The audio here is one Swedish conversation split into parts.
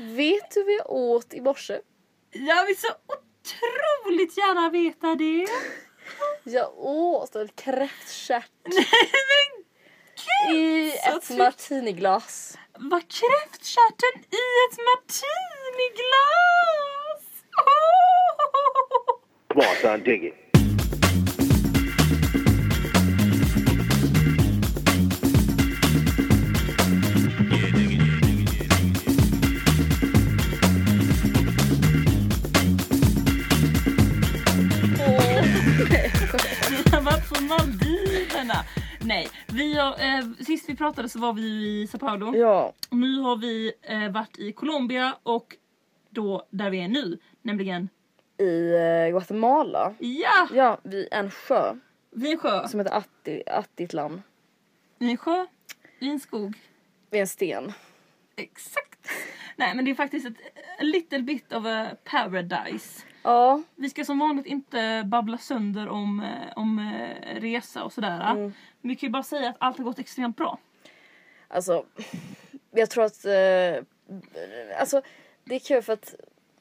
Vet du vad jag åt i morse? Jag vill så otroligt gärna veta det. Jag åt en kräftstjärt Nej men i så ett martiniglas. Var kräftstjärten i ett martiniglas? Oh! Come on, Maldiverna. Nej, vi har, eh, sist vi pratade så var vi i Sao Paulo. Ja, nu har vi eh, varit i Colombia och då där vi är nu, nämligen i eh, Guatemala. ja, Ja, vid en sjö vid en sjö. som heter Atti, Attitlan. Vid en sjö, i en skog. Vid en sten. Exakt. Nej men det är faktiskt ett a little bit of a paradise. Ja, Vi ska som vanligt inte babbla sönder om, eh, om eh, resa och sådär. Mm. Men vi kan ju bara säga att allt har gått extremt bra. alltså. Jag tror att... Eh, alltså, det är kul för att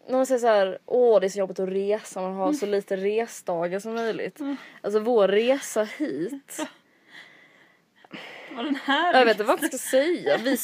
när man säger så här, åh det är så jobbigt att resa, man har så lite resdagar som möjligt. Alltså vår resa hit. Vad den här Jag vet inte vad jag ska säga. Vi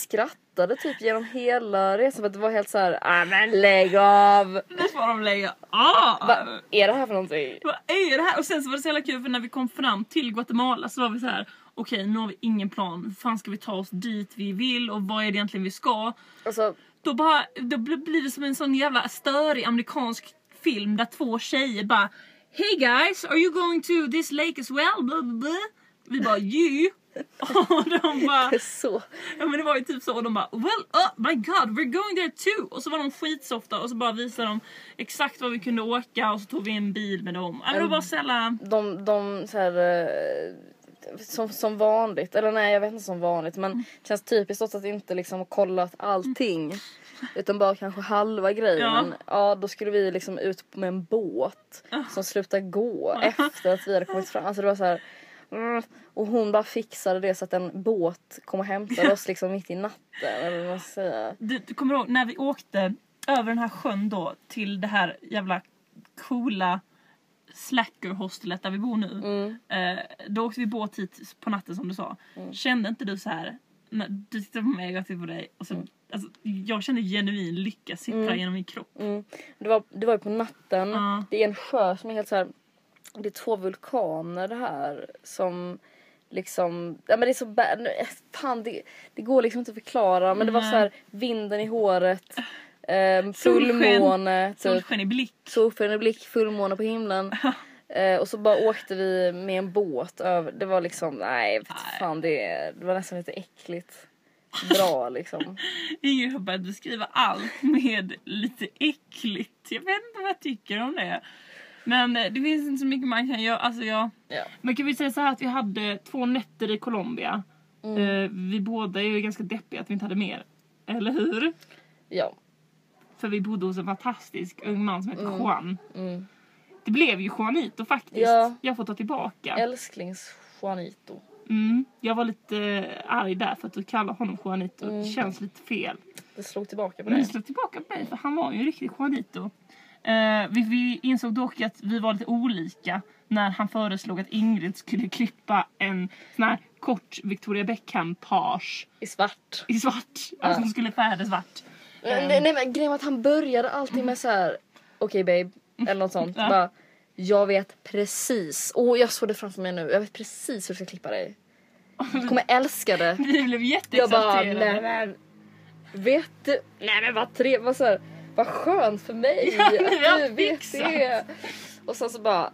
skrattade typ genom hela resan för att det var helt så här, ah men lägg av! Nu får de lägga ah! Vad är det här för någonting? Vad är det här? Och sen så var det så jävla kul för när vi kom fram till Guatemala så var vi så här. Okej nu har vi ingen plan. Hur fan ska vi ta oss dit vi vill och vad är det egentligen vi ska? Alltså, Då, bara, då blir blir det som en sån jävla störig amerikansk film där två tjejer bara Hey guys, are you going to this lake as well? Blah, blah, blah. Vi bara you. Och de bara, det så. ja men det var ju typ så och de bara well oh my god we're going there too. Och så var de skitsofta och så bara visade de exakt var vi kunde åka och så tog vi en bil med dem. Ja, men det var jävla... De, de så här, eh, som, som vanligt, eller nej jag vet inte som vanligt men det känns typiskt också att inte liksom ha kollat allting. Utan bara kanske halva grejen. Ja. Men, ja då skulle vi liksom ut med en båt som slutade gå efter att vi hade kommit fram. Alltså det var så här, mm, och hon bara fixade det så att en båt kom och hämtade oss liksom mitt i natten. Eller vad säga. Du, du kommer ihåg när vi åkte över den här sjön då till det här jävla coola slacker-hostelet där vi bor nu. Mm. Eh, då åkte vi båt hit på natten som du sa. Kände inte du så här när du tittade på mig och jag tittade på dig och så, alltså, jag kände genuin lycka sippra genom min kropp. Mm. Det, var, det var ju på natten. Ja. Det är en sjö som är helt så här. Det är två vulkaner här som liksom, ja men det är så bad, fan det, det går liksom inte att förklara men det var så här vinden i håret, eh, fullmåne, typ, Solsken i blick. solsken i blick, fullmåne på himlen. Eh, och så bara åkte vi med en båt över, det var liksom, nej Nej. fan det, det var nästan lite äckligt. Bra liksom. Ingrid har börjat beskriva allt med lite äckligt. Jag vet inte vad jag tycker om det. Men eh, det finns inte så mycket man kan göra. Alltså jag, Ja. Man kan väl säga så här att vi hade två nätter i Colombia. Eh, vi båda är ju ganska deppiga att vi inte hade mer. Eller hur? Ja. För vi bodde hos en fantastisk ung man som heter Juan. Mm. Det blev ju Juanito faktiskt. Ja. Jag får ta tillbaka. Älsklings Juanito. Mm, jag var lite eh, arg där för att du kallar honom Juanito. Det känns lite fel. Det slog tillbaka på Men det dig. slog tillbaka på mig för han var ju en riktig Juanito. Eh, vi, vi insåg dock att vi var lite olika när han föreslog att Ingrid skulle klippa en sån här kort Victoria Beckham-page I svart. i svart. Alltså hon skulle färga det svart. Nej, nej men grejen var att han började alltid med så här. okej babe, eller något sånt. Ja. Bara, jag vet precis, och jag såg det framför mig nu, jag vet precis hur jag ska klippa dig. Du kommer älska det. Vi blev Jag bara, jätteexalterade. nej men, vet du, nej men vad trevligt, vad, så här, vad skönt för mig Ja, att du vet fixat. det. Och sen så bara,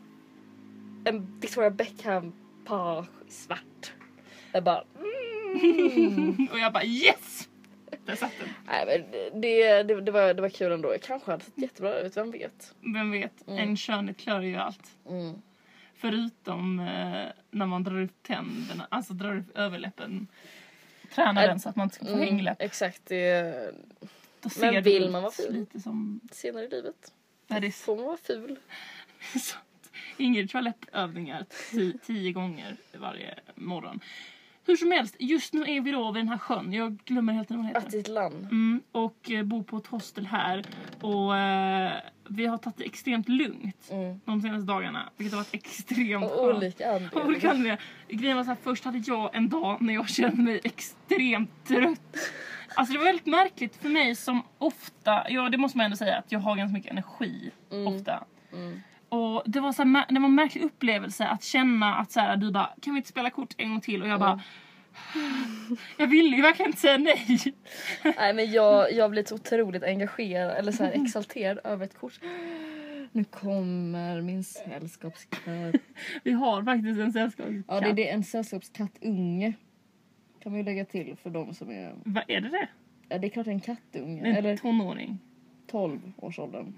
en Victoria Beckham page i svart. Jag bara, Och jag bara yes! Där satt den. nej men det, det, det, var, det var kul ändå. Jag kanske hade sett jättebra ut, vem vet. Vem vet, en skönhet klarar ju allt. Mm. Förutom eh, när man drar upp tänderna, alltså drar upp överläppen. Tränar den så att man inte ska få Mm, hängläpp. exakt, det Då Men ser vill det man vara ful? lite som... senare i livet. Nej, det Får man vara ful? Ingrid ti- tio gånger varje morgon. hur som helst, just nu är vi då vid den här sjön. Jag glömmer helt vad den heter. Attitland. Mm, och eh, bor på ett hostel här. Och eh, vi har tagit det extremt lugnt Mm. de senaste dagarna. Vilket har varit extremt skönt. olika olika anledningar. Grejen var så här, först hade jag en dag när jag kände mig extremt trött. Alltså det var väldigt märkligt för mig som ofta, ja det måste man ändå säga att jag har ganska mycket energi ofta. Mm. Och det var, så här, det var en märklig upplevelse att känna att så här, du bara kan vi inte spela kort en gång till och jag bara Jag ville ju verkliligen inte säga nej. Nej men jag, jag blir så otroligt engagerad eller så exalterad över ett kort. Nu kommer min sällskapskatt. Vi har faktiskt en sällskapskatt. Ja det är en sällskapskattunge. Kan man ju lägga till för de som är... Vad är det det? Ja det är klart en kattunge. En Eller tonåring. 12 årsåldern.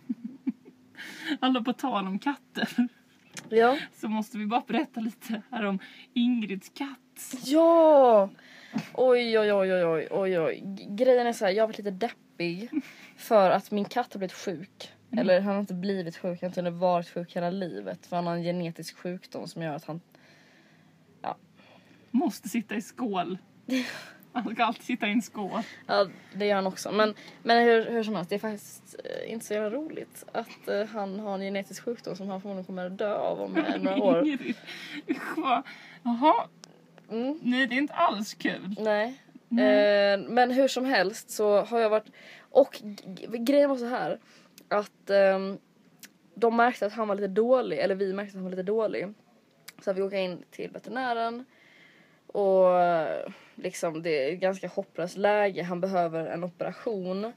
Alla på tal om katter Ja. så måste vi bara berätta lite här om Ingrids katt. Ja! Oj oj oj oj oj oj Grejen är så här, jag har varit lite deppig för att min katt har blivit sjuk. Eller han har inte blivit sjuk, han har inte varit sjuk hela livet. För han har en genetisk sjukdom som gör att han Måste sitta i skål. Han ska alltid sitta i en skål. Ja, det gör han också. Men, men hur, hur som helst, det är faktiskt eh, inte så jävla roligt att eh, han har en genetisk sjukdom som han förmodligen kommer att dö av om några år. Ingrid. Usch vad... Jaha, Mm, nej det är inte alls kul. nej. Nej. Eh, men hur som helst så har jag varit... Och grejen var så här att ehm, de märkte att han var lite dålig, eller vi märkte att han var lite dålig. Så vi åka in till veterinären och liksom det är ett ganska hopplöst läge. Han behöver en operation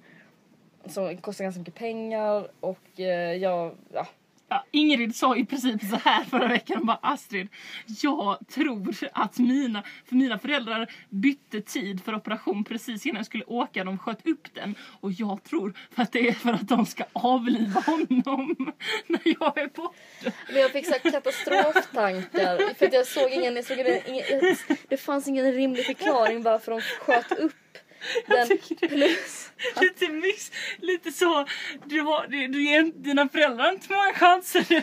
som kostar ganska mycket pengar och eh, jag, ja, Ja, Ingrid sa i princip så här förra veckan. Bara, Astrid, jag tror att mina, för mina föräldrar bytte tid för operation precis innan jag skulle åka. De sköt upp den. Och jag tror att det är för att de ska avliva honom när jag är borta. Men jag fick så katastroftankar för att jag såg ingen, jag såg ingen, ingen det fanns ingen rimlig förklaring varför de sköt upp den plus Lite mix, lite så. Du, har, du, du ger dina föräldrar inte många chanser.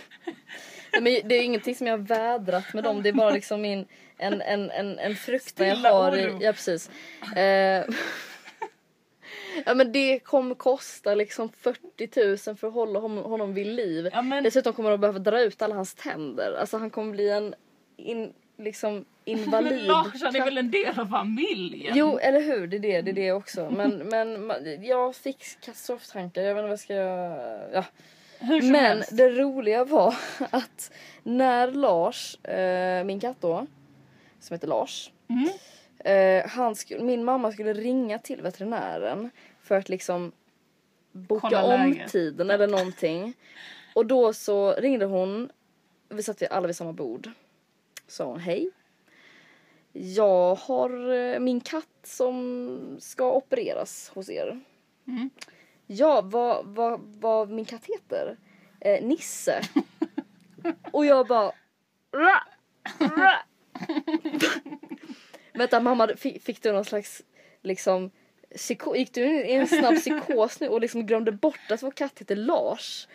Men det är ingenting som jag har vädrat med dem det är bara liksom min en, en, en, en fruktan jag har i, ja precis. Eh, ja men det kommer kosta liksom 40 000 för att hålla honom, honom vid liv. Ja, men, Dessutom kommer de behöva dra ut alla hans tänder. Alltså han kommer bli en in, liksom invalid. men Lars han är väl en del av familjen? Jo, eller hur? Det är det, det, är det också. Men, men jag fick katastroftankar. Jag vet inte vad jag ska. Ja. Men helst. det roliga var att när Lars, eh, min katt då, som heter Lars. Mm. Eh, han skulle, min mamma skulle ringa till veterinären för att liksom boka Kolla om läget. tiden eller någonting. Och då så ringde hon, vi satt alla vid samma bord. Sa hon hej. Jag har eh, min katt som ska opereras hos er. Mm. Ja, vad, vad, vad min katt heter? Eh, Nisse. Och jag bara... Ra, ra. Vänta mamma, fick, fick du någon slags liksom psyko, gick du in i en snabb psykos nu och liksom glömde bort att vår katt heter Lars?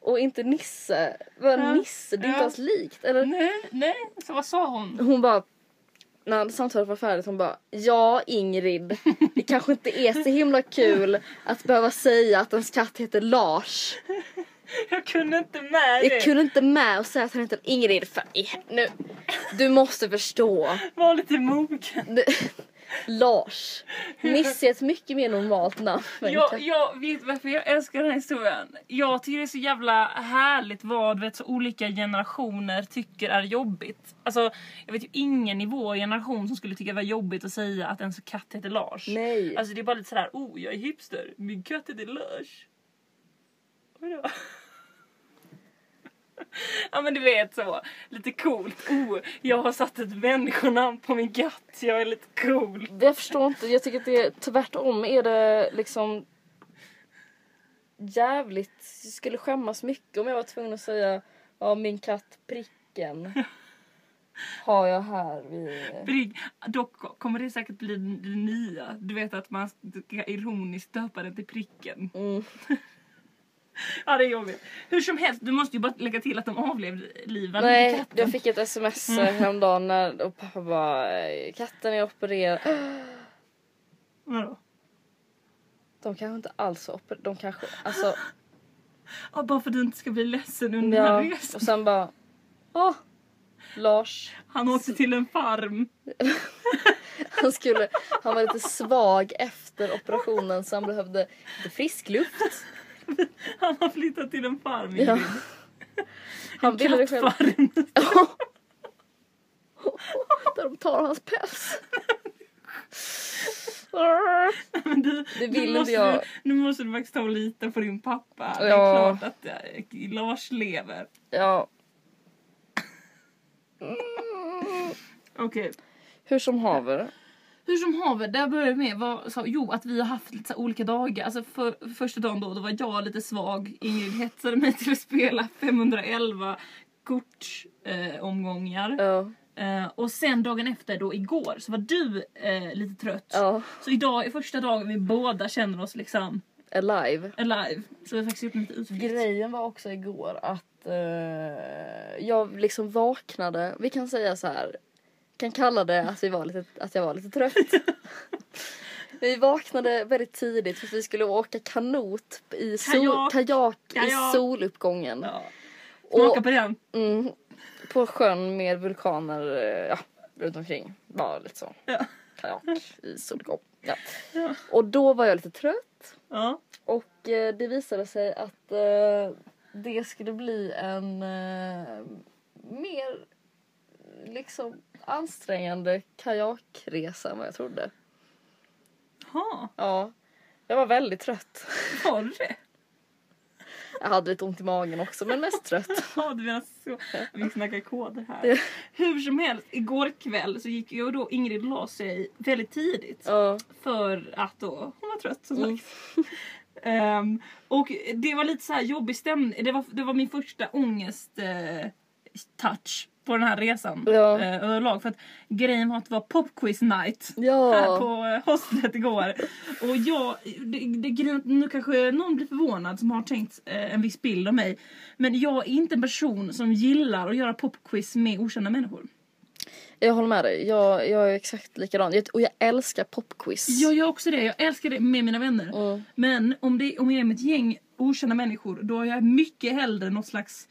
Och inte Nisse. Vad Ja, Nisse? Det är inte ja. alls likt. Eller? Nej, nej. Så vad sa hon? Hon bara när samtalet var färdigt hon bara Ja Ingrid, det kanske inte är så himla kul att behöva säga att ens katt heter Lars. Jag kunde inte med det. Jag kunde inte med och säga att han heter Ingrid för nu, du måste förstå. Var lite mogen. Du, Lars. Nisse är ett mycket mer normalt namn Jag, jag vet varför jag älskar den här historien. Jag tycker det är så jävla härligt vad vet, så olika generationer tycker är jobbigt. Alltså, jag vet ju ingen i vår generation som skulle tycka det var jobbigt att säga att ens katt heter Lars. Nej. Alltså det är bara lite sådär, oh jag är hipster, min katt heter Lars. Vadå? Ja men du vet så, lite coolt. Oh, jag har satt ett människonamn på min katt, jag är lite cool. Jag förstår inte, jag tycker att det är tvärtom är det liksom jävligt, jag skulle skämmas mycket om jag var tvungen att säga ja min katt Pricken har jag här vid... Brigg, dock kommer det säkert bli det nya. Du vet att man ska ironiskt döpa den till pricken. Mm. Ja det är jobbigt. Hur som helst, du måste ju bara lägga till att de avlivade Nej, jag fick ett sms Mm. häromdagen när och pappa bara eh, katten är opererad. Vadå? De kanske inte alls var opererade. De kanske, alltså Ja, bara för att du inte ska bli ledsen under den här ja. resan. Och sen bara, åh, Lars. Han åkte till en farm. Han, skulle, han var lite svag efter operationen så han behövde lite frisk luft. Han har flyttat till en farm Ja. Han ville det själv. Där de tar hans päls. Men du, Det nu vill måste jag. Du, nu måste du faktiskt ta och lita på din pappa. Det är Ja. klart att eh, Lars lever. Ja, Okej. hur som haver. Hur som haver, där började med var, så, jo, att vi har haft lite olika dagar. Alltså för, första dagen då, då var jag lite svag. Ingrid hetsade mig till att spela 511 kortomgångar. Eh. Ja, eh, och sen dagen efter då igår så var du eh, lite trött. ja, Så idag är första dagen vi båda känner oss liksom alive. alive. Så vi har faktiskt gjort en liten utflykt. Grejen var också igår att eh, jag liksom vaknade, vi kan säga så här, kan kalla det att, vi var lite, att jag var lite trött. vi vaknade väldigt tidigt för vi skulle åka kanot i sol, Kajak. kajak, Kajak. i soluppgången. Ja. Och, på den. mm, på sjön med vulkaner ja, runt omkring. Bara lite så. Ja. Kajak i soluppgång. Ja. Ja. Och då var jag lite trött. Ja. Och eh, det visade sig att eh, det skulle bli en eh, mer liksom ansträngande kajakresa än vad jag trodde. Ha, Ja, jag var väldigt trött. var du det? Jag hade lite ont i magen också men mest trött. Ja, du menar så. Vi snackar koder här. Hur som helst, igår kväll så gick jag och då Ingrid la sig väldigt tidigt. Ja, För att då, hon var trött som Mm. sagt. Ehm, och det var lite så här jobbig stämning. Det var, det var min första ångest touch på den här resan. Ja. Eh, överlag. För att grejen var att det var popquiz night. här ja. på eh, hostlet igår. Och jag, det, det, nu kanske någon blir förvånad som har tänkt eh, en viss bild av mig. Men jag är inte en person som gillar att göra popquiz med okända människor. Jag håller med dig. Jag, jag är exakt likadan. Jag- Och jag älskar popquiz. Jag gör också det, jag älskar det med mina vänner. Mm. Men om, det, om jag är med ett gäng okända människor då har jag mycket hellre något slags,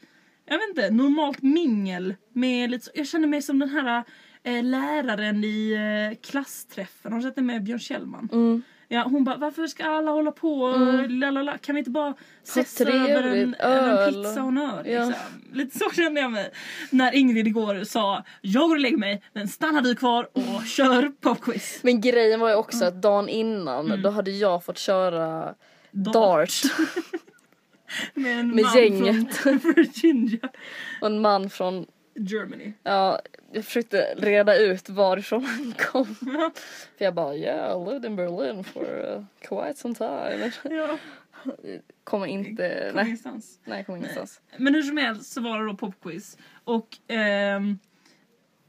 jag vet inte, normalt mingel. Med lite, så- jag känner mig som den här eh, läraren i eh, klassträffen, har du sett det med Björn Kjellman? Mm. Ja, hon bara, varför ska alla hålla på? Mm. Lalala, kan vi inte bara sätta över en, en pizza och en öl? Ja. Liksom. Lite så kände jag mig. När Ingrid igår sa, jag går och lägger mig, men stanna du kvar och kör popquiz. Men grejen var ju också att dagen innan Mm. då hade jag fått köra Dart. dart. Med en Med man gänget. från Virginia. Och en man från Germany. Ja, jag försökte reda ut varifrån han kom. För jag bara yeah, I lived in Berlin for uh, quite some time. ja, Kommer inte, nej, ingenstans. nej kommer ingenstans. Men hur som helst så var det då popquiz. Och ehm,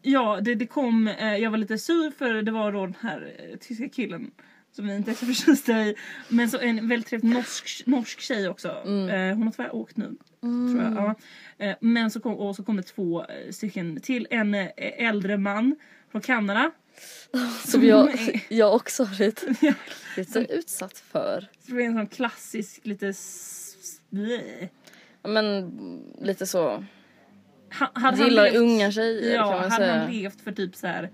ja, det, det kom, eh, jag var lite sur för det var då den här eh, tyska killen som vi inte är så förtjusta i. Men så en väldigt trevlig norsk, norsk tjej också. Eh, hon har tyvärr åkt nu. Tror jag. Ja. Eh, men så kom, och så kom det två eh, stycken till. En äldre man från Kanada. Som jag, jag också har blivit, Ja. blivit utsatt för. Så det är en sån klassisk lite... Ja, Men lite så, Han, hade gillar han levt, unga tjejer ja, kan man hade säga. han levt för typ så här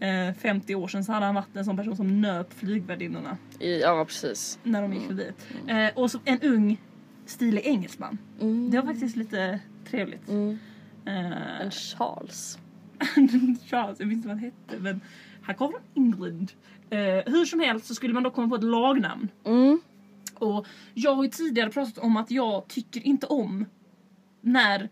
eh, 50 år sedan så hade han varit en sån person som nöp flygvärdinnorna ja precis. när de gick förbi. Eh, och så en ung stilig engelsman. Mm. Det var faktiskt lite trevligt. Mm. Eh, En Charles. Charles, jag minns inte vad han hette men han kom från England. Eh, hur som helst så skulle man då komma på ett lagnamn. Mm. Och jag har ju tidigare pratat om att jag tycker inte om när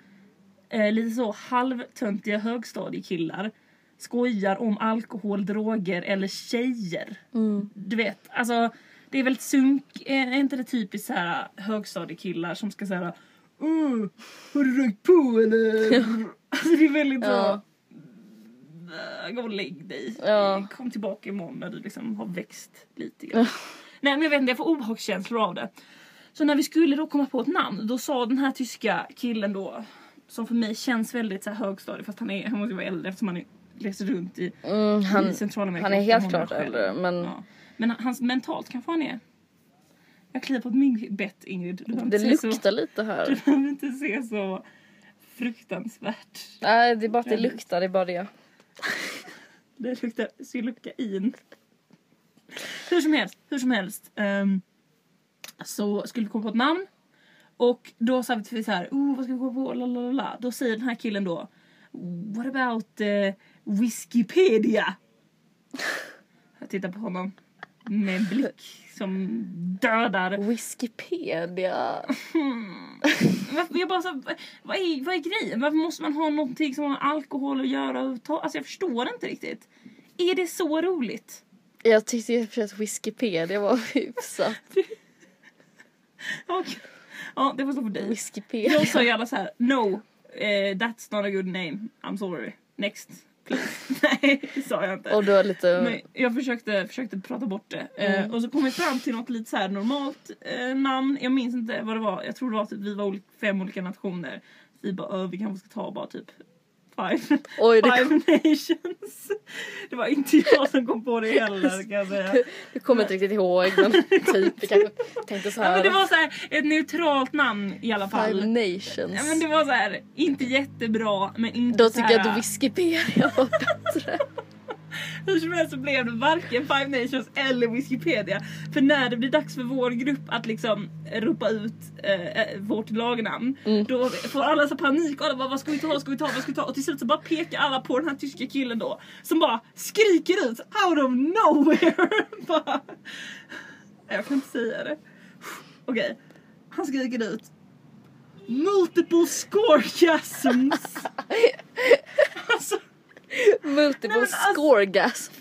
eh, lite så halvtöntiga högstadiekillar skojar om alkohol, droger eller tjejer. Mm. Du vet, alltså det är väldigt sunk, är inte det typiskt så här högstadiekillar som ska säga uh, har du rökt på eller? alltså det är väldigt Ja. "Äh, Gå och lägg dig. Ja. Kom tillbaka imorgon när du liksom har växt lite grann. Nej men jag vet inte, jag får obehagskänslor av det. Så när vi skulle då komma på ett namn, då sa den här tyska killen då, som för mig känns väldigt så här högstadie, fast han, är, han måste vara äldre eftersom han är, reser runt i, Mm, i han, Centralamerika. han är helt klart äldre men Ja. Men han- hans mentalt kanske han är. Jag kliar på ett myggbett Ingrid. Du det luktar så, lite Du här. behöver inte se så fruktansvärt. Nej det är bara att det luktar, det är bara det. Det luktar xylokain. Hur som helst, hur som helst. ehm, så skulle vi komma på ett namn. Och då sa vi så här, oh, vad ska vi komma på? Lalalala. Då säger den här killen då, what about uh, Whiskypedia? Jag tittar på honom med en blick som dödar. Whiskypedia. Varför- Jag bara så, vad, är, vad är grejen? Varför måste man ha någonting som har alkohol att göra? Alltså jag förstår inte riktigt. Är det så roligt? Jag tyckte i och att Whiskypedia var hyfsat. Och, ja, det får stå för dig. Whiskypedia. Jag sa gärna så här: no, eh, that's not a good name. I'm sorry. Next, Nej, det sa jag inte. Och du har lite... Men jag försökte, försökte prata bort det. Eh, Mm. och så kom vi fram till något lite så här normalt eh, namn. Jag minns inte vad det var. Jag tror det var typ vi var oli- fem olika nationer. Vi bara, "Ö, vi kanske ska ta bara typ five, Oj det, five nations. Det var inte jag som kom på det heller kan jag säga. det kommer inte riktigt ihåg men typ kanske tänkte så Ja, men här. det var så här ett neutralt namn i alla fall. Five Nations. Ja, men det var så här, inte jättebra men inte Då tycker här, jag att Whiskypedia var bättre. Hur som helst så blev det varken Five Nations eller Wikipedia. För när det blir dags för vår grupp att liksom ropa ut eh, eh, vårt lagnamn. Mm. Då får alla så panik och alla bara vad ska vi ta, vad ska vi ta, vad ska vi ta? Och till slut så bara pekar alla på den här tyska killen då. Som bara skriker ut out of nowhere. bara, jag kan inte säga det. Okej, han skriker ut Multiple scoregasms. alltså Multiple Nej, alltså- scoregasm.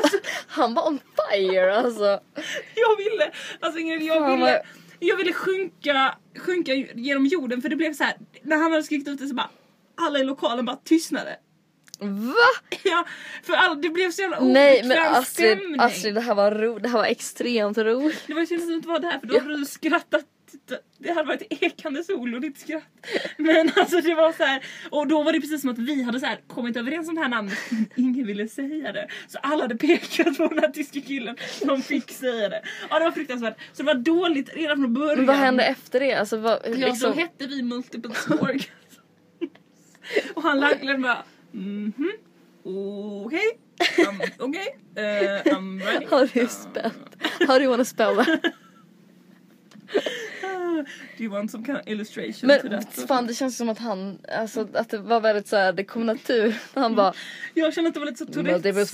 Han var on fire alltså. Jag ville, alltså Ingrid, jag Fan, ville, jag ville sjunka, sjunka genom jorden för det blev så här. när han hade skrikit ut det så bara alla i lokalen bara tystnade. Va? Ja, för alla, det blev så jävla Nej men Astrid, stämning. Astrid det här var ro, det här var extremt roligt. Det var ju synd att du inte var där för då hade du skrattat. Det hade varit ekande sol och ditt skratt. Men alltså det var så här, och då var det precis som att vi hade så här kommit överens om det här namnet ingen ville säga det. Så alla hade pekat på den här tyska killen som fick säga det. Ja det var fruktansvärt. Så det var dåligt redan från början. Men vad hände efter det? Alltså vad, Ja liksom, då hette vi multiple score. och han lagglade bara mhm, okej, um, okej, eh, I'm ready. How do you spell? How do you wanna spell that? Do you want some kind of illustration to Men that? fan det känns som att han, alltså att det var väldigt såhär, det kom natur. Han bara Jag kände att det var lite så Tourettes.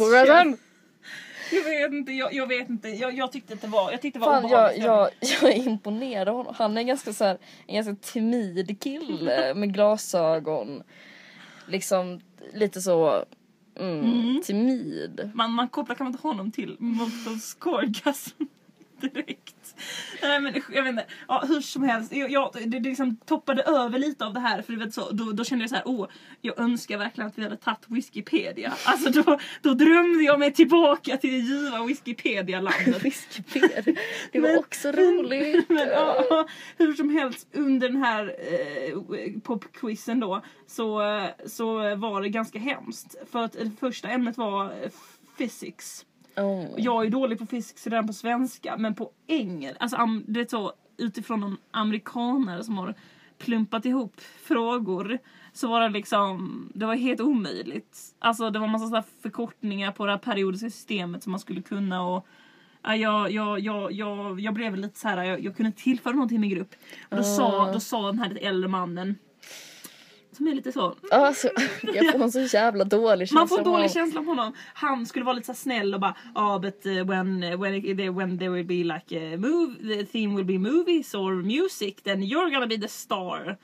Jag vet inte, jag, jag vet inte. Jag, jag tyckte att det var, jag tyckte det var Fan jag, obehagligt. jag, jag är imponerad av honom. Han är ganska så här, en ganska timid kille med glasögon. Liksom lite så mm, timid. Man, man kopplar kanske inte honom till multiple scoregasm direkt. Nej men jag vet inte, ja, hur som helst. Jag, jag, det, det liksom toppade över lite av det här för du vet så, då, då kände jag så här, åh, jag önskar verkligen att vi hade tagit Wikipedia. Alltså då, då drömde jag mig tillbaka till det ljuva Wikipedia-landet. Whiskypedia. Det var Men- också roligt. Men, ja, hur som helst under den här eh, popquizen då så, eh, så var det ganska hemskt. För att det första ämnet var eh, physics. Oh. Jag är dålig på physics redan på svenska men på engelska, alltså am, det är så utifrån de amerikanare som har plumpat ihop frågor så var det liksom, det var helt omöjligt. Alltså det var massa sådana förkortningar på det här periodiska systemet som man skulle kunna och Ja, jag, jag, jag, jag, jag blev lite så här, jag, jag kunde tillföra någonting till min grupp. Och då, sa, Ah. då sa den här lite äldre mannen som är lite så, Alltså, jag får en så jävla dålig känsla man får av dålig honom. känsla på honom. Han skulle vara lite så snäll och bara ja oh, but uh, when, uh, when, it- when there will be like a move, the theme will be movies or music then you're gonna be the star.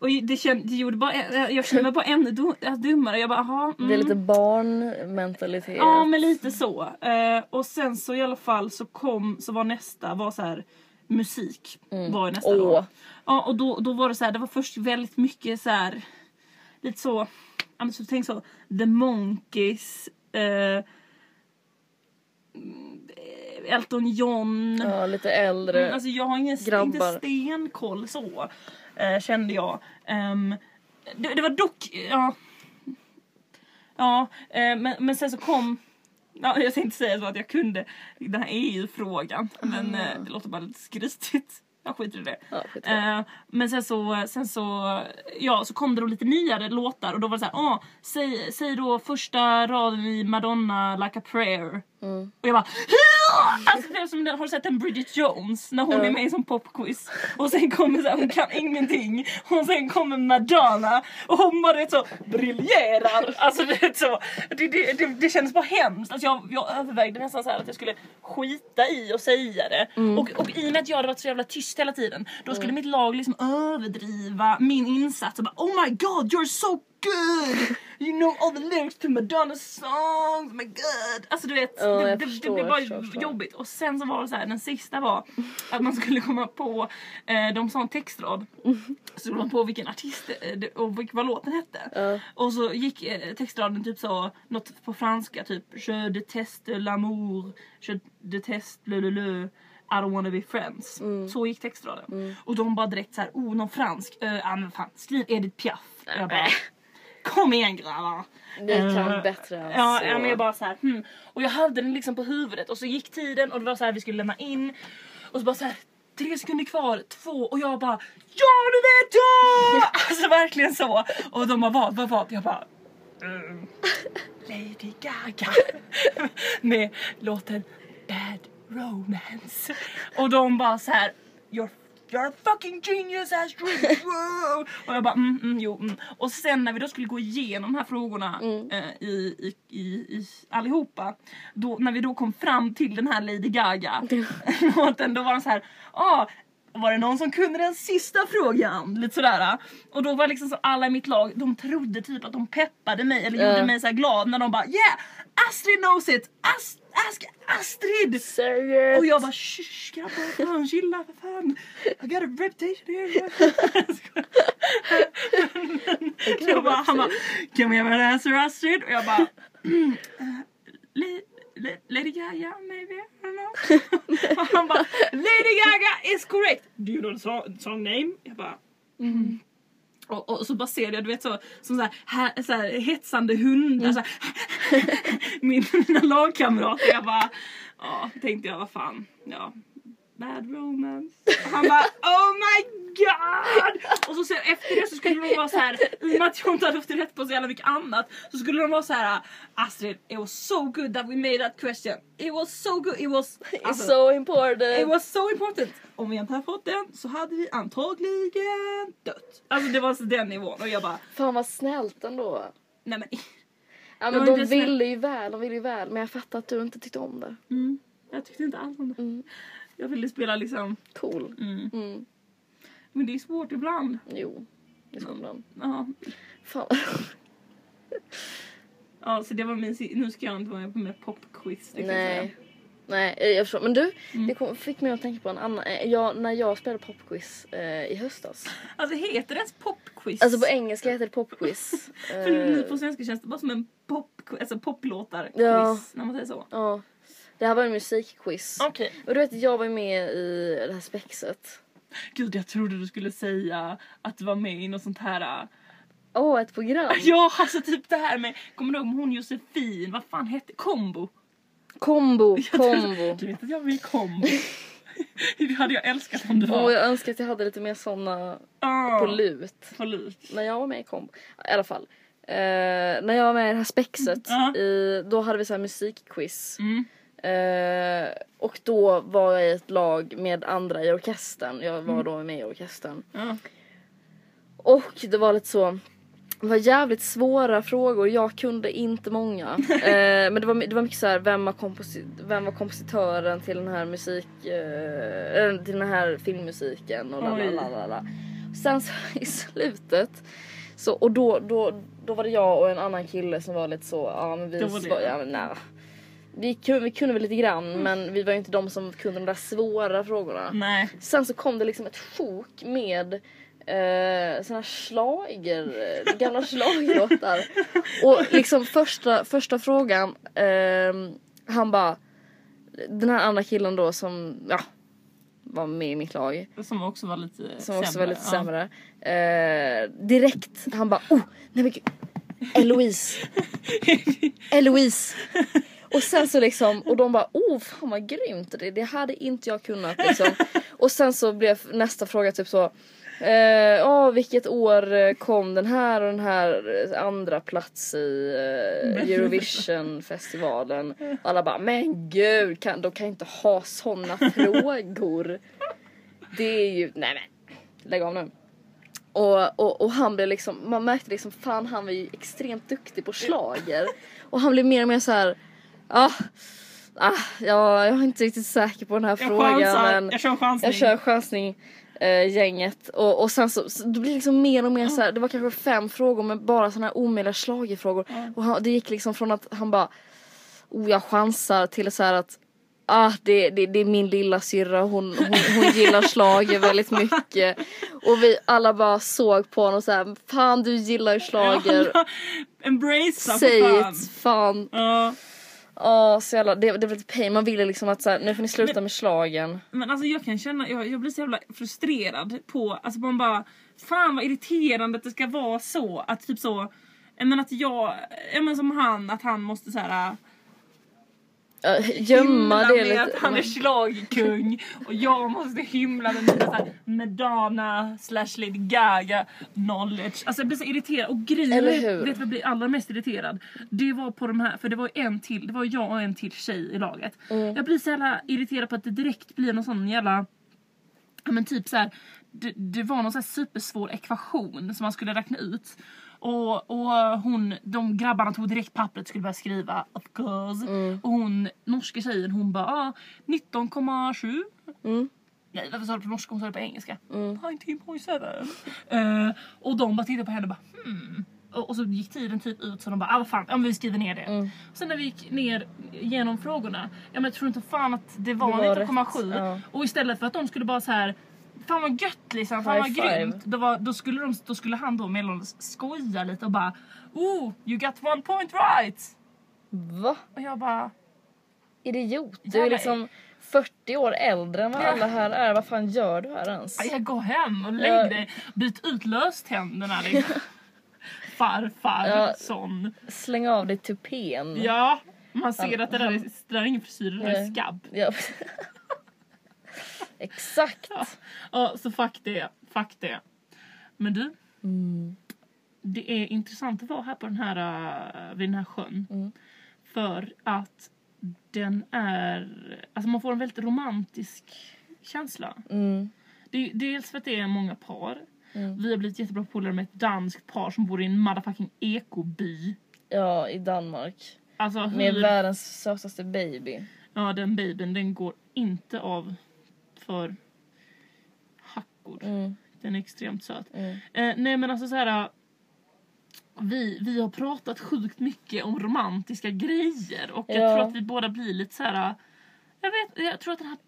Och det, känd, det gjorde bara, jag kände mig bara ännu dum- dummare. Jag bara aha, mm. Det är lite barnmentalitet. Ja men lite så. Eh, och sen så i alla fall så kom, så var nästa var så här musik. Var ju nästa Åh. då. Ja och då, då var det så här, det var först väldigt mycket så här lite så, ja men så tänk så, The Monkeys, eh, mm, Elton John. Ja, lite äldre. Mm, alltså jag har ingen grabbar. inte stenkoll så. eh, kände jag. Ehm, det, det var dock, ja. Ja, eh, men, men sen så kom Ja, jag tänkte säga så att jag kunde den här EU-frågan men eh, det låter bara lite skrytigt. Jag skiter i det. Ja, det. Eh, men sen så, sen så, ja, så kom det då lite nyare låtar och då var det så här, ah, säg, säg då första raden i Madonna like a prayer. Mm. Och jag bara alltså det är som, den- har du sett en Bridget Jones när hon Ja. är med i som popquiz och sen kommer så här, hon kan ingenting och sen kommer Madonna och hon bara vet så briljerar. Alltså det så, det, det, det, det kändes bara hemskt. Alltså jag, jag övervägde nästan så här att jag skulle skita i och säga det. Mm. Och, och i och med att jag hade varit så jävla tyst hela tiden då skulle mitt lag liksom överdriva min insats och bara oh my god you're so good! You know all the lyrics to Madonna's songs, oh my god! Alltså du vet, Ja, det, det, förstår, det blev bara förstår, jobbigt. Och sen så var det så här, den sista var att man skulle komma på, eh, de sa en textrad. Så skulle man på vilken artist eh, och vad låten hette. Ja. Och så gick eh, textraden typ så, något på franska typ Je déteste l'amour, je déteste le le le. I don't wanna be friends. Mm. Så gick textraden. Och de bara direkt såhär, oh någon fransk, uh, ah, men fan, skriv Edith Piaf. Jag bara, kom igen grabbar. Ni kan Eh, bättre än Ja, ja men jag bara så här, hmm. Och jag hade den liksom på huvudet och så gick tiden och det var så här vi skulle lämna in. Och så bara så här tre sekunder kvar, två och jag bara Ja du vet då! Alltså verkligen så. Och de bara vad, vad, vad? Jag bara mm, Lady Gaga. Med låten Bad Romance. Och de bara så här You're You're a fucking genius Astrid! Wow! Och jag bara mm, mm, jo, mm. Och sen när vi då skulle gå igenom de här frågorna eh, i, i, i, i allihopa. Då, när vi då kom fram till den här Lady Gaga låten då var de så här, ah, var det någon som kunde den sista frågan? Lite sådär. Och då var liksom så alla i mitt lag, de trodde typ att de peppade mig eller Ja. gjorde mig så glad när de bara yeah! Astrid knows it! Ast ask Astrid! Säg Och jag bara shh grabbar, fan chilla för fan. I got a reputation here. jag bara, han bara, can we have an answer Astrid? Och jag bara, mm, uh, li, li, Lady Gaga maybe? I don't know. han bara, Lady Gaga is correct. Do you know the song, song name? Jag bara, mm. Och, och så bara ser jag, du vet så, som så här, här, så här hetsande hundar. Så här, Min, mina lagkamrater. Jag bara, ja, tänkte jag vad fan, ja. Bad romance. Och han bara oh my god! Och så sen, efter det så skulle de vara så här i och med att jag inte hade haft rätt på så jävla mycket annat så skulle de vara så här Astrid, it was so good that we made that question. It was so good, it was... Alltså, so important! It was so important. Om vi inte hade fått den så hade vi antagligen dött. Alltså det var så den nivån och jag bara, Fan vad snällt ändå. nej men. Ja men de ville ju väl, de ville ju väl. Men jag fattar att du inte tyckte om det. Mm, jag tyckte inte alls om det. Mm. Jag ville spela liksom, Cool. mm. Mm. men det är svårt ibland. Jo, i skolan. Ja, Fan. ja så det var min, nu ska jag inte vara med på mer popquiz. det. Nej. Nej, eh, jag förstår. Men du, Mm. det kom, fick mig att tänka på en annan. eh, Jag, när jag spelade popquiz eh, i höstas. Alltså heter det ens popquiz? Alltså på engelska heter det popquiz. För nu Eh, på svenska känns det bara som en pop, alltså poplåtar Ja. när man säger så. Ja. Det här var en musikquiz. Okej. Och du vet, jag var med i det här spexet. Gud jag trodde du skulle säga att du var med i något sånt här äh, Åh, ett program. Ja, alltså typ det här med, kommer du ihåg hon Josefin, vad fan hette Kombo? Kombo, kombo. Du vet att jag i Kombo? det hade jag älskat om du Och var. jag önskar att jag hade lite mer såna Ah, på lut. på lut. När jag var med i kombo. I alla fall. Eh, när jag var med i det här spexet, Ja. i, då hade vi så här musikquiz. Mm. Eh, och då var jag i ett lag med andra i orkestern. Jag Mm. var då med i orkestern. Ja. Och det var lite så. Det var jävligt svåra frågor, jag kunde inte många. eh, men det var, det var mycket så här, vem var, vem var kompositören till den här musik, eh, till den här filmmusiken och la la Oj. la la la. Sen så i slutet, så, och då, då, då var det jag och en annan kille som var lite så, ja men vi Då var det- svar, ja, men, nej. Vi kunde, vi kunde väl lite grann men vi var ju inte de som kunde de där svåra frågorna. Nej. Sen så kom det liksom ett sjok med eh, såna här schlager, eh, gamla schlagerlåtar. Och liksom första, första frågan, ehm, han bara den här andra killen då som, ja, var med i mitt lag. Som också var lite Som också sämre. var lite Ja. sämre. Eh, direkt, han bara oh, nej men gud. Eloise. Eloise. Och sen så liksom, och de bara oh fan vad grymt det, det hade inte jag kunnat liksom. Och sen så blev nästa fråga typ så Eh, ja, vilket år eh, kom den här och den här eh, andra plats i eh, Eurovision-festivalen? Och alla bara, men gud, kan, de kan inte ha såna frågor. Det är ju, nej men, lägg av nu. Och, och, och han blev liksom, man märkte liksom, fan han var ju extremt duktig på slager Och han blev mer och mer så här ah, ah, ja, jag är inte riktigt säker på den här Jag frågan chansar, men jag kör chansning. jag kör chansning eh, gänget och, och sen så, så det blir liksom mer och mer så här, det var kanske fem frågor men bara såna här omöjliga schlagerfrågor och han, det gick liksom från att han bara oh jag chansar till så att Ah, det, det, det är min lilla syrra hon, hon, hon gillar schlager väldigt mycket. Och vi alla bara såg på honom och så här, fan du gillar ju schlager. Embracea Säg för fan. it, fan. Ja. Ja, så jävla, det, det var lite pain. Man ville liksom att så här, nu får ni sluta med slagen. Men alltså jag kan känna, jag, jag blir så jävla frustrerad på, alltså man bara Fan vad irriterande att det ska vara så att typ så menar att jag, menar som han, att han måste så här Uh, gömma hymla det med lite. att han är schlagerkung och jag måste hymla med mina så här Madonna slash Lady Gaga knowledge. Alltså jag blir så irriterad och grejen vet vad jag blir allra mest irriterad? Det var på de här, för det var en till, det var jag och en till tjej i laget. Mm. Jag blir så jävla irriterad på att det direkt blir någon sån jävla Ja men typ så här, det, det var någon så här supersvår ekvation som man skulle räkna ut. Och, och hon, de grabbarna tog direkt pappret skulle börja skriva of course. Och hon, norska tjejen hon bara ah, 19,7. Mm. Nej varför sa du på norska? Hon sa det på engelska. Mm. 19.7. Uh, och de bara tittade på henne och bara hmm. Och, och så gick tiden typ ut så de bara ah vad fan, ja, vi skriver ner det. Mm. Sen när vi gick ner genom frågorna, ja men jag tror inte fan att det var, var 19,7. rätt, ja. Och istället för att de skulle bara så här Fan vad gött liksom, fan vad five. grymt. Då, var, då, skulle de, då skulle han då mellan skoja lite och bara Oh, you got one point right! Va? Och jag bara Idiot. Du är liksom 40 år äldre än vad alla här är. Vad fan gör du här ens? "Ja, jag går hem och lägg Ja. dig, byt ut löständerna liksom. Farfar, Ja. sån. Släng av dig tupén. Ja, man ser Han- att det där, är, han- det där är ingen frisyr, det där är skabb. Ja. Exakt. Ja. Ja, så fuck det, fuck det. Men du, Mm. det är intressant att vara här på den här, uh, vid den här sjön. Mm. För att den är, alltså man får en väldigt romantisk känsla. Mm. Det, dels för att det är många par. Mm. Vi har blivit jättebra polare med ett danskt par som bor i en motherfucking ekoby. Ja, i Danmark. Alltså Med hur, världens sötaste baby. ja den babyn den går inte av för hackor. Mm. Den är extremt söt. Mm. Eh, nej men alltså så här. Vi, vi har pratat sjukt mycket om romantiska grejer och jag Ja. tror att vi båda blir lite så här. Jag, vet, jag tror att den här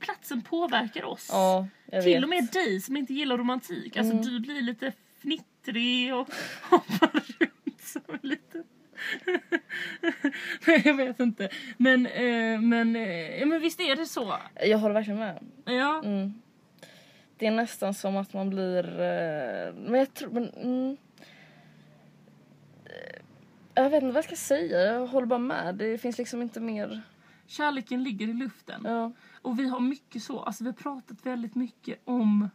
platsen påverkar oss. Ja, jag Till vet. och med dig som inte gillar romantik. Alltså Mm. du blir lite fnittrig och hoppar runt som en liten... Nej jag vet inte. Men, eh, men, eh, men visst är det så? Jag håller verkligen med. Ja. Mm. Det är nästan som att man blir... Eh, men jag tror... Men, mm. Jag vet inte vad jag ska säga. Jag håller bara med. Det finns liksom inte mer... Kärleken ligger i luften. Ja. Och vi har mycket så, alltså vi har pratat väldigt mycket om...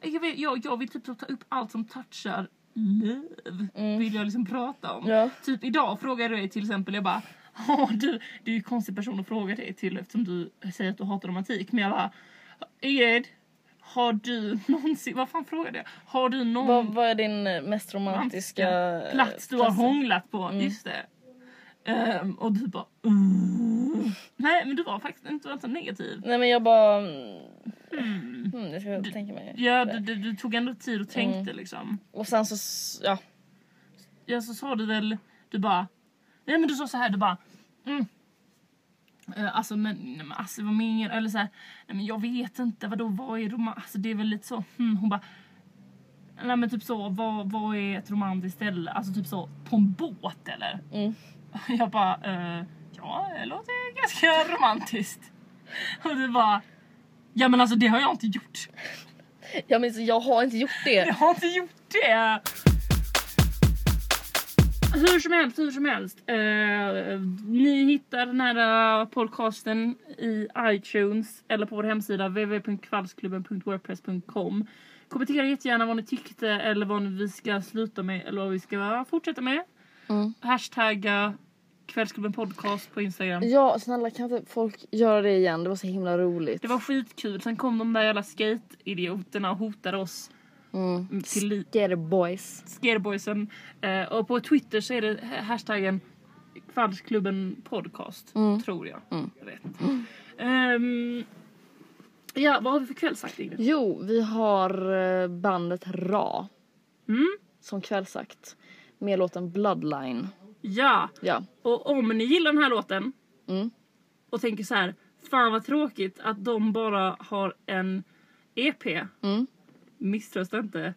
Jag, vet, jag, jag vill typ ta upp allt som touchar love. Mm. Vill jag liksom prata om. Ja. Typ idag frågade jag dig till exempel, jag bara "Ja, du, det är ju en konstig person att fråga dig till eftersom du säger att du hatar romantik. Men jag bara Ed, har du någonsin, vad fan frågade jag? Har du någon Vad, vad är din mest romantiska... plats du har plats? hånglat på? Mm. Just det. Ehm, och du bara mm. Nej men du var faktiskt inte var inte så negativ. Nej men jag bara... mm, Mm. Mm, det ska jag tänka mig. Ja, du, du, du tog ändå tid och tänkte liksom. Och sen så... Ja. Ja, så sa du väl, du bara, nej men du sa så här, du bara, mm. Eh, Alltså men, nej, men alltså vad menar Eller så här, nej men jag vet inte, vadå vad är romant? Alltså det är väl lite så, hmm. hon bara, nej men typ så, vad, vad är ett romantiskt ställe? Alltså typ så, på en båt eller? Mm. Jag bara, eh, ja det låter ganska romantiskt. Och du bara, ja men alltså det har jag inte gjort. Ja men så jag har inte gjort Jag det. har inte gjort det. Hur som helst, hur som helst. Eh, ni hittar den här eh, podcasten i iTunes eller på vår hemsida www.kvällsklubben.wordpress.com. Kommentera jättegärna vad ni tyckte eller vad vi ska sluta med eller vad vi ska fortsätta med. Mm. Hashtagga Kvällsklubben podcast på Instagram. Ja snälla kan inte folk göra det igen? Det var så himla roligt. Det var skitkul. Sen kom de där jävla skate-idioterna och hotade oss Mm. till li- Get it boys. Scareboysen. Eh, och på Twitter så är det hashtaggen Kvällsklubben podcast. Mm. Tror jag. Mm. Rätt. Ehm, ja, vad har vi för kvällsakt Ingrid? Jo, vi har eh, bandet Ra Mm? som kvällsakt. Med låten Bloodline. Ja, Ja. och om ni gillar den här låten Mm. och tänker så här. Fan vad tråkigt att de bara har en EP. Mm. Misströsta inte.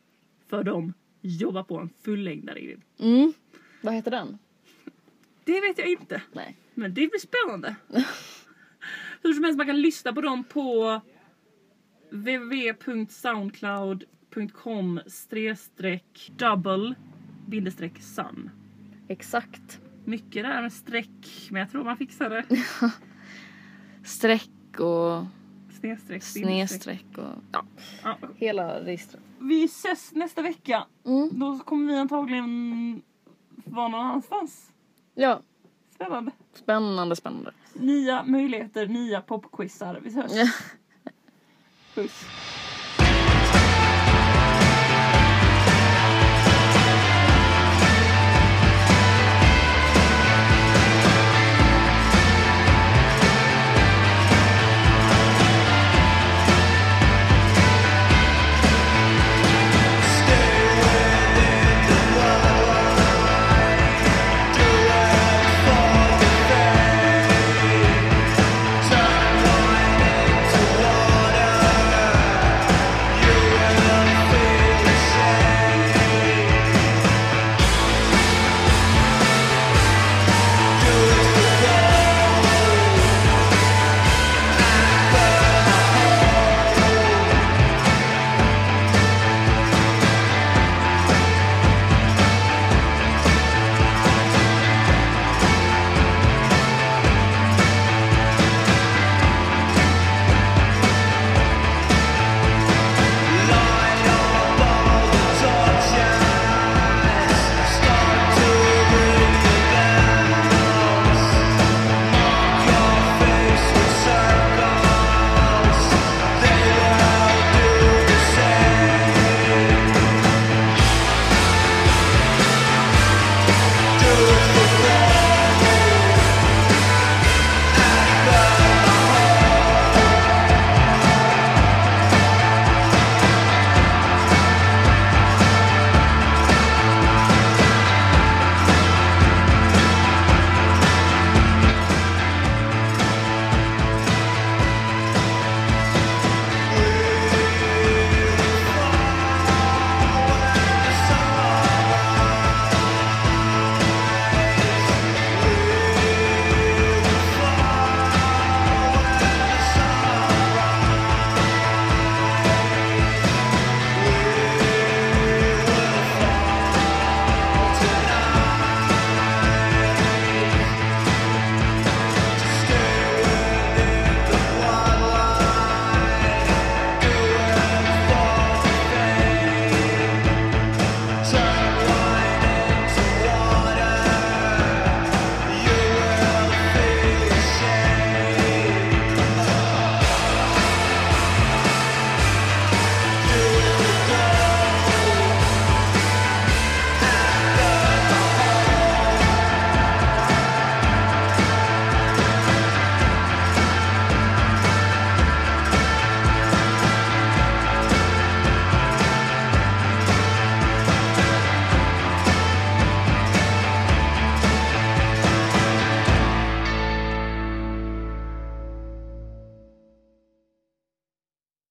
För de jobbar på en fullängdare Ingrid. Mm. Vad heter den? Det vet jag inte. Nej. Men det blir spännande. Hur som helst, man kan lyssna på dem på www.soundcloud.com double sun. Exakt. Mycket där med streck, men jag tror man fixar det. Streck och Snedstreck, snedstreck och ja, Ja. hela registret. Vi ses nästa vecka. Mm. Då kommer vi antagligen vara någon annanstans. Ja, Spännande. spännande, spännande. Nya möjligheter, nya popquizar. Vi hörs. Puss.